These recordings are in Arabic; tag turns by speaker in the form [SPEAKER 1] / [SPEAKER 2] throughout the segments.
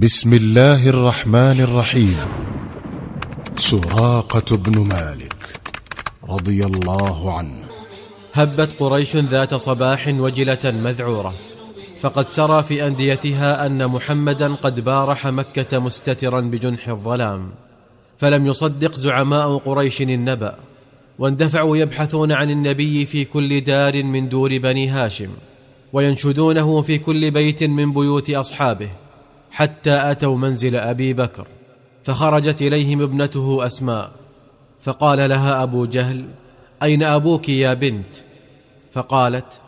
[SPEAKER 1] بسم الله الرحمن الرحيم سراقة بن مالك رضي الله عنه
[SPEAKER 2] هبت قريش ذات صباح وجلة مذعورة فقد سرى في أنديتها أن محمدا قد بارح مكة مستترا بجنح الظلام فلم يصدق زعماء قريش النبأ واندفعوا يبحثون عن النبي في كل دار من دور بني هاشم وينشدونه في كل بيت من بيوت أصحابه. حتى أتوا منزل أبي بكر فخرجت إليهم ابنته أسماء فقال لها أبو جهل أين أبوك يا بنت؟ فقالت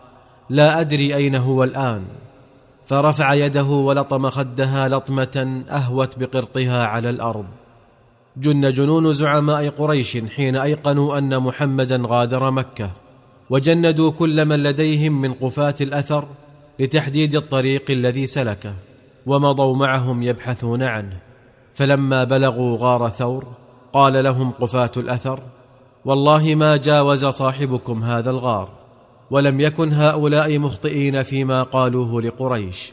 [SPEAKER 2] لا أدري أين هو الآن. فرفع يده ولطم خدها لطمة أهوت بقرطها على الأرض. جن جنون زعماء قريش حين أيقنوا أن محمدا غادر مكة وجندوا كل من لديهم من قفاة الأثر لتحديد الطريق الذي سلكه. ومضوا معهم يبحثون عنه. فلما بلغوا غار ثور قال لهم قفاة الأثر والله ما جاوز صاحبكم هذا الغار ولم يكن هؤلاء مخطئين فيما قالوه لقريش.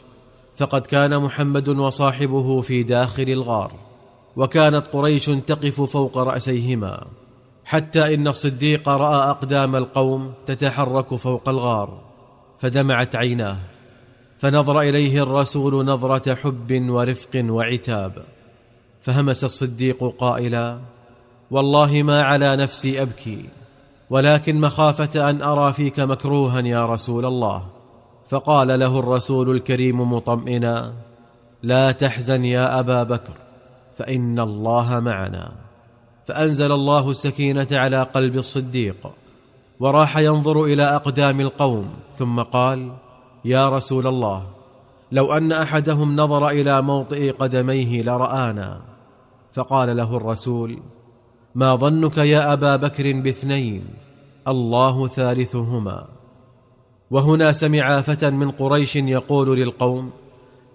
[SPEAKER 2] فقد كان محمد وصاحبه في داخل الغار وكانت قريش تقف فوق رأسيهما حتى إن الصديق رأى أقدام القوم تتحرك فوق الغار فدمعت عيناه. فنظر إليه الرسول نظرة حب ورفق وعتاب. فهمس الصديق قائلا والله ما على نفسي أبكي ولكن مخافة أن أرى فيك مكروها يا رسول الله. فقال له الرسول الكريم مطمئنا لا تحزن يا أبا بكر فإن الله معنا. فأنزل الله السكينة على قلب الصديق وراح ينظر إلى أقدام القوم ثم قال يا رسول الله لو أن أحدهم نظر إلى موطئ قدميه لرآنا فقال له الرسول ما ظنك يا أبا بكر باثنين الله ثالثهما. وهنا سمع فتى من قريش يقول للقوم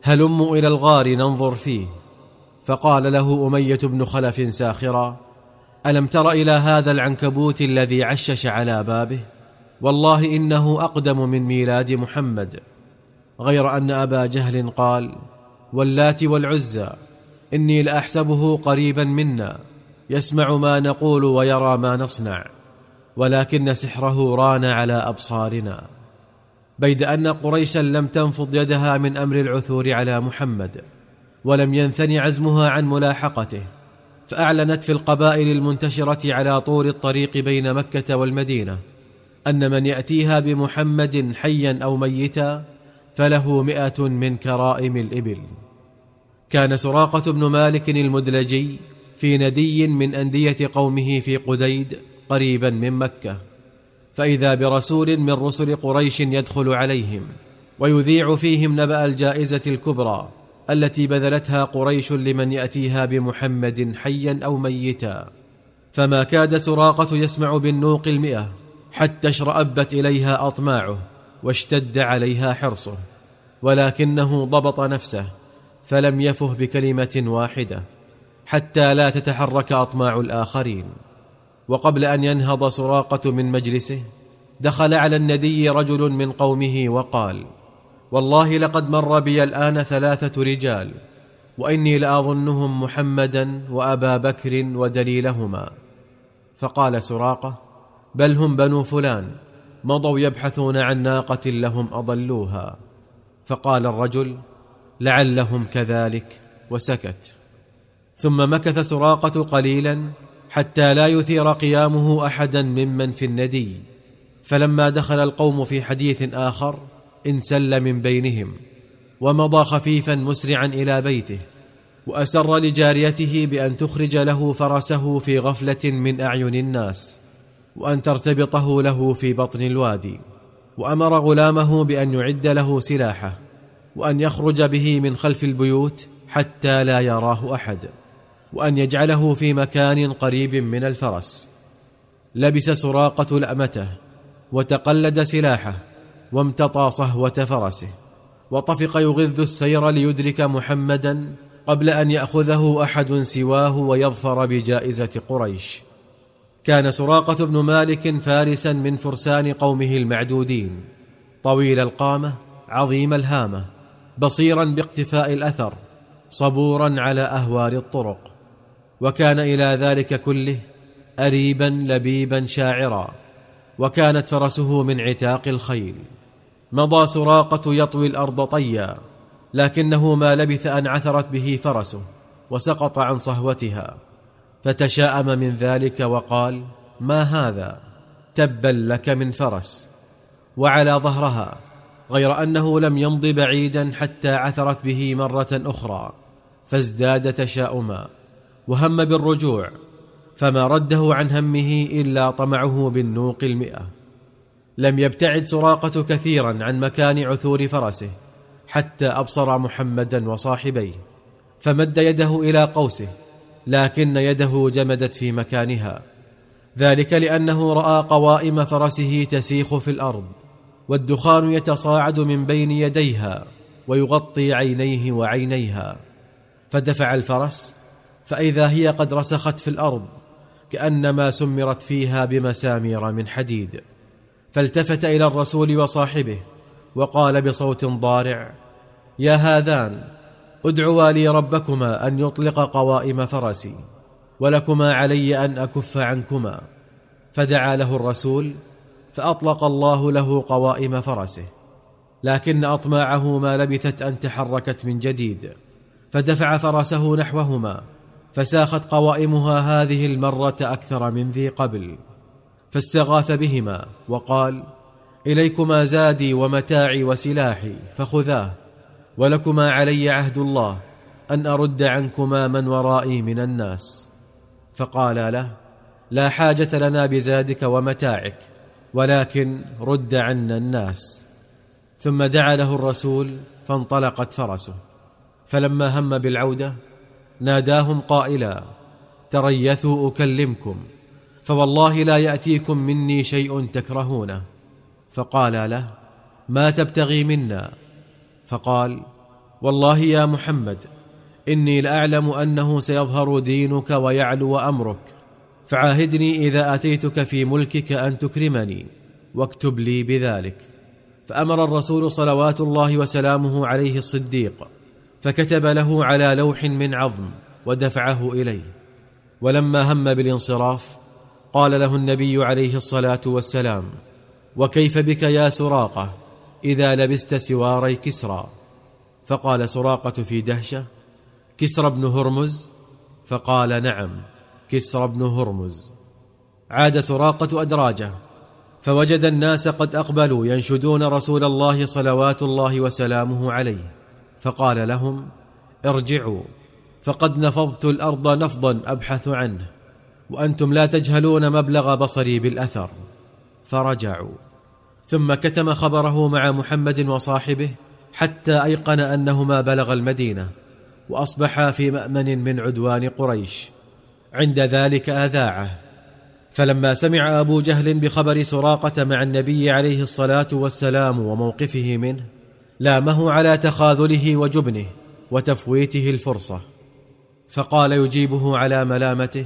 [SPEAKER 2] هلموا إلى الغار ننظر فيه. فقال له أمية بن خلف ساخرا ألم تر إلى هذا العنكبوت الذي عشش على بابه؟ والله إنه أقدم من ميلاد محمد غير أن أبا جهل قال واللات والعزى إني لأحسبه قريبا منا يسمع ما نقول ويرى ما نصنع ولكن سحره ران على أبصارنا. بيد أن قريشا لم تنفض يدها من أمر العثور على محمد ولم ينثني عزمها عن ملاحقته فأعلنت في القبائل المنتشرة على طول الطريق بين مكة والمدينة. أن من يأتيها بمحمد حيا أو ميتا فله مئة من كرائم الإبل. كان سراقة بن مالك المدلجي في ندي من أندية قومه في قديد قريبا من مكة فإذا برسول من رسل قريش يدخل عليهم ويذيع فيهم نبأ الجائزة الكبرى التي بذلتها قريش لمن يأتيها بمحمد حيا أو ميتا. فما كاد سراقة يسمع بالنوق المئة حتى اشرأبت إليها أطماعه واشتد عليها حرصه ولكنه ضبط نفسه فلم يفه بكلمة واحدة حتى لا تتحرك أطماع الآخرين. وقبل أن ينهض سراقة من مجلسه دخل على الندي رجل من قومه وقال والله لقد مر بي الآن ثلاثة رجال وإني لأظنهم محمدا وأبا بكر ودليلهما. فقال سراقة بل هم بنو فلان مضوا يبحثون عن ناقة لهم أضلوها. فقال الرجل لعلهم كذلك وسكت. ثم مكث سراقة قليلا حتى لا يثير قيامه احدا ممن في الندي. فلما دخل القوم في حديث آخر انسل من بينهم ومضى خفيفا مسرعا إلى بيته وأسر لجاريته بأن تخرج له فرسه في غفلة من أعين الناس. وأن ترتبطه له في بطن الوادي وأمر غلامه بأن يعد له سلاحه وأن يخرج به من خلف البيوت حتى لا يراه أحد وأن يجعله في مكان قريب من الفرس. لبس سراقة لأمته وتقلد سلاحه وامتطى صهوة فرسه وطفق يغذ السير ليدرك محمدا قبل أن يأخذه أحد سواه ويظفر بجائزة قريش. كان سراقة بن مالك فارسا من فرسان قومه المعدودين. طويل القامة عظيم الهامة بصيرا باقتفاء الأثر صبورا على أهوال الطرق. وكان إلى ذلك كله اريبا لبيبا شاعرا وكانت فرسه من عتاق الخيل. مضى سراقة يطوي الأرض طيا لكنه ما لبث أن عثرت به فرسه وسقط عن صهوتها. فتشاءم من ذلك وقال ما هذا؟ تبا لك من فرس. وعلى ظهرها غير أنه لم يمض بعيدا حتى عثرت به مرة أخرى فازداد تشاؤما وهم بالرجوع فما رده عن همه إلا طمعه بالنوق المئة. لم يبتعد سراقة كثيرا عن مكان عثور فرسه حتى أبصر محمدا وصاحبيه فمد يده إلى قوسه لكن يده جمدت في مكانها. ذلك لأنه رأى قوائم فرسه تسيخ في الأرض والدخان يتصاعد من بين يديها ويغطي عينيه وعينيها. فدفع الفرس فإذا هي قد رسخت في الأرض كأنما سمرت فيها بمسامير من حديد. فالتفت إلى الرسول وصاحبه وقال بصوت ضارع يا هذان ادعوا لي ربكما أن يطلق قوائم فرسي ولكما علي أن أكف عنكما. فدعا له الرسول فأطلق الله له قوائم فرسه. لكن أطماعه ما لبثت أن تحركت من جديد. فدفع فرسه نحوهما فساخت قوائمها هذه المرة أكثر من ذي قبل. فاستغاث بهما وقال إليكما زادي ومتاعي وسلاحي فخذاه. ولكما علي عهد الله أن أرد عنكما من ورائي من الناس. فقال له لا حاجة لنا بزادك ومتاعك ولكن رد عنا الناس. ثم دعا له الرسول فانطلقت فرسه. فلما هم بالعودة ناداهم قائلا تريثوا أكلمكم فوالله لا يأتيكم مني شيء تكرهونه. فقال له ما تبتغي منا؟ فقال والله يا محمد إني لأعلم أنه سيظهر دينك ويعلو أمرك. فعاهدني إذا آتيتك في ملكك أن تكرمني واكتب لي بذلك. فأمر الرسول صلوات الله وسلامه عليه الصديق فكتب له على لوح من عظم ودفعه إليه. ولما هم بالانصراف قال له النبي عليه الصلاة والسلام وكيف بك يا سراقة؟ إذا لبست سواري كسرى. فقال سراقة في دهشة كسرى بن هرمز؟ فقال نعم كسرى بن هرمز. عاد سراقة أدراجه فوجد الناس قد أقبلوا ينشدون رسول الله صلوات الله وسلامه عليه. فقال لهم ارجعوا فقد نفضت الأرض نفضا أبحث عنه وأنتم لا تجهلون مبلغ بصري بالأثر. فرجعوا. ثم كتم خبره مع محمد وصاحبه حتى أيقن أنهما بلغ المدينة وأصبحا في مأمن من عدوان قريش عند ذلك أذاعه. فلما سمع أبو جهل بخبر سراقة مع النبي عليه الصلاة والسلام وموقفه منه لامه على تخاذله وجبنه وتفويته الفرصة. فقال يجيبه على ملامته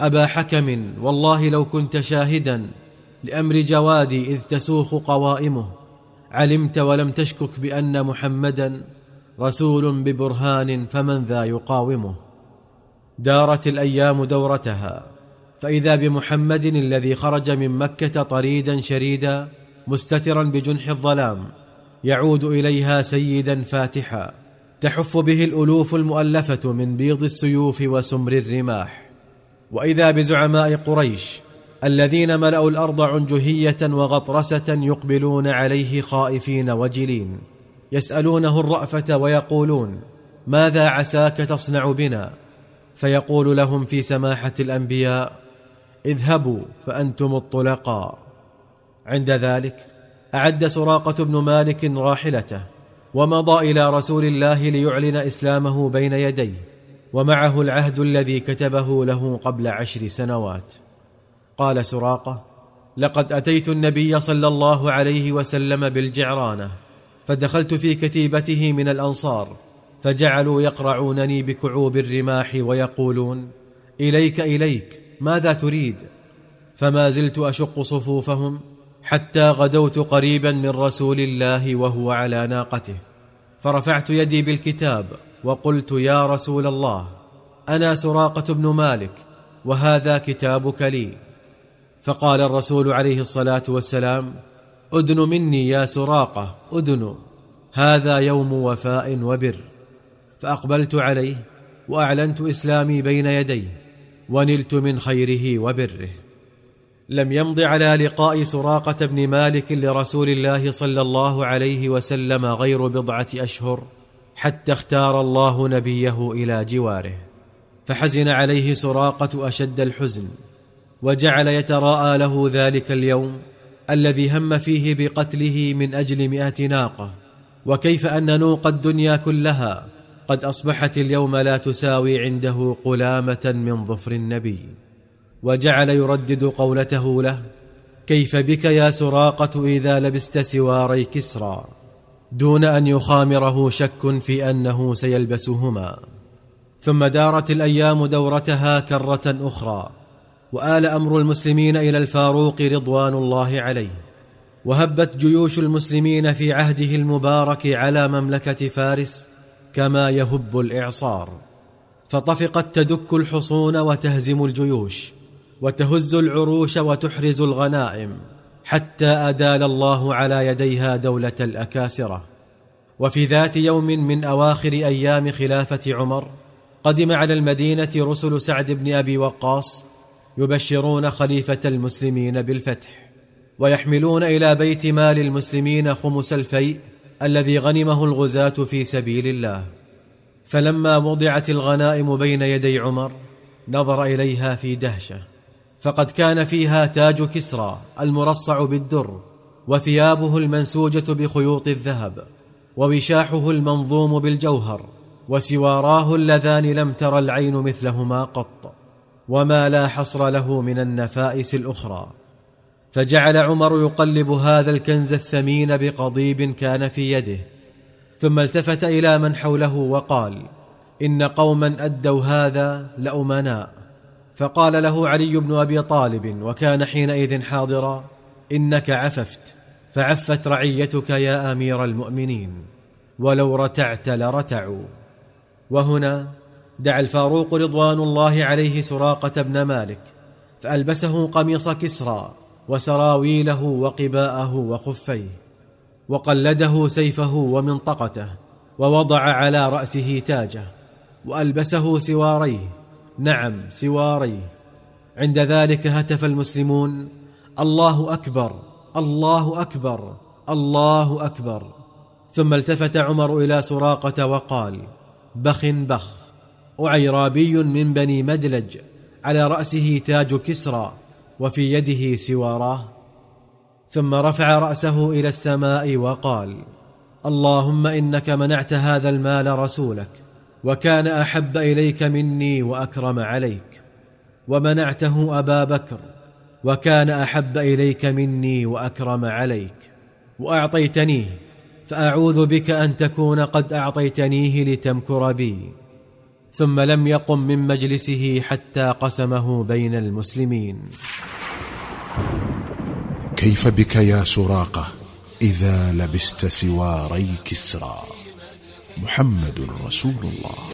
[SPEAKER 2] أبا حكم والله لو كنت شاهدا لأمر جوادي إذ تسوخ قوائمه. علمت ولم تشكك بأن محمدا رسول ببرهان فمن ذا يقاومه. دارت الأيام دورتها فإذا بمحمد الذي خرج من مكة طريدا شريدا مستترا بجنح الظلام يعود إليها سيدا فاتحا. تحف به الألوف المؤلفة من بيض السيوف وسمر الرماح. وإذا بزعماء قريش الذين ملأوا الأرض عنجهية وغطرسة يقبلون عليه خائفين وجلين يسألونه الرأفة ويقولون ماذا عساك تصنع بنا؟ فيقول لهم في سماحة الأنبياء اذهبوا فأنتم الطلقاء. عند ذلك أعد سراقة بن مالك راحلته ومضى إلى رسول الله ليعلن إسلامه بين يديه ومعه العهد الذي كتبه له قبل عشر سنوات. قال سراقة لقد أتيت النبي صلى الله عليه وسلم بالجعرانة فدخلت في كتيبته من الأنصار فجعلوا يقرعونني بكعوب الرماح ويقولون إليك إليك ماذا تريد؟ فما زلت أشق صفوفهم حتى غدوت قريبا من رسول الله وهو على ناقته. فرفعت يدي بالكتاب وقلت يا رسول الله أنا سراقة بن مالك وهذا كتابك لي. فقال الرسول عليه الصلاة والسلام ادن مني يا سراقة ادن هذا يوم وفاء وبر. فأقبلت عليه وأعلنت إسلامي بين يديه ونلت من خيره وبره. لم يمض على لقاء سراقة بن مالك لرسول الله صلى الله عليه وسلم غير بضعة أشهر حتى اختار الله نبيه إلى جواره. فحزن عليه سراقة أشد الحزن. وجعل يتراءى له ذلك اليوم الذي هم فيه بقتله من أجل مائه ناقة. وكيف أن نوق الدنيا كلها قد أصبحت اليوم لا تساوي عنده قلامة من ظفر النبي. وجعل يردد قولته له كيف بك يا سراقة إذا لبست سواري كسرى؟ دون أن يخامره شك في أنه سيلبسهما. ثم دارت الأيام دورتها كرة أخرى وآل أمر المسلمين إلى الفاروق رضوان الله عليه. وهبت جيوش المسلمين في عهده المبارك على مملكة فارس كما يهب الإعصار. فطفقت تدك الحصون وتهزم الجيوش وتهز العروش وتحرز الغنائم حتى أدال الله على يديها دولة الأكاسرة. وفي ذات يوم من أواخر أيام خلافة عمر قدم على المدينة رسل سعد بن أبي وقاص يبشرون خليفة المسلمين بالفتح ويحملون إلى بيت مال المسلمين خمس الفيء الذي غنمه الغزاة في سبيل الله. فلما وضعت الغنائم بين يدي عمر نظر إليها في دهشة. فقد كان فيها تاج كسرى المرصع بالدر وثيابه المنسوجة بخيوط الذهب ووشاحه المنظوم بالجوهر وسواراه اللذان لم تر العين مثلهما قط. وما لا حصر له من النفائس الأخرى. فجعل عمر يقلب هذا الكنز الثمين بقضيب كان في يده ثم التفت إلى من حوله وقال إن قوما أدوا هذا لأمناء. فقال له علي بن أبي طالب وكان حينئذ حاضرا إنك عففت فعفت رعيتك يا أمير المؤمنين ولو رتعت لرتعوا. وهنا دعا الفاروق رضوان الله عليه سراقة بن مالك فألبسه قميص كسرى وسراويله وقباءه وخفيه وقلده سيفه ومنطقته ووضع على رأسه تاجه وألبسه سواريه. نعم سواريه. عند ذلك هتف المسلمون الله أكبر الله أكبر الله أكبر. ثم التفت عمر إلى سراقة وقال بخ بخ. اعيرابي من بني مدلج على رأسه تاج كسرى وفي يده سواراه ثم رفع رأسه إلى السماء وقال اللهم إنك منعت هذا المال رسولك وكان أحب إليك مني وأكرم عليك. ومنعته أبا بكر وكان أحب إليك مني وأكرم عليك. وأعطيتنيه فأعوذ بك أن تكون قد أعطيتنيه لتمكر بي. ثم لم يقم من مجلسه حتى قسمه بين المسلمين.
[SPEAKER 1] كيف بك يا سراقة إذا لبست سواري كسرى؟ محمد رسول الله.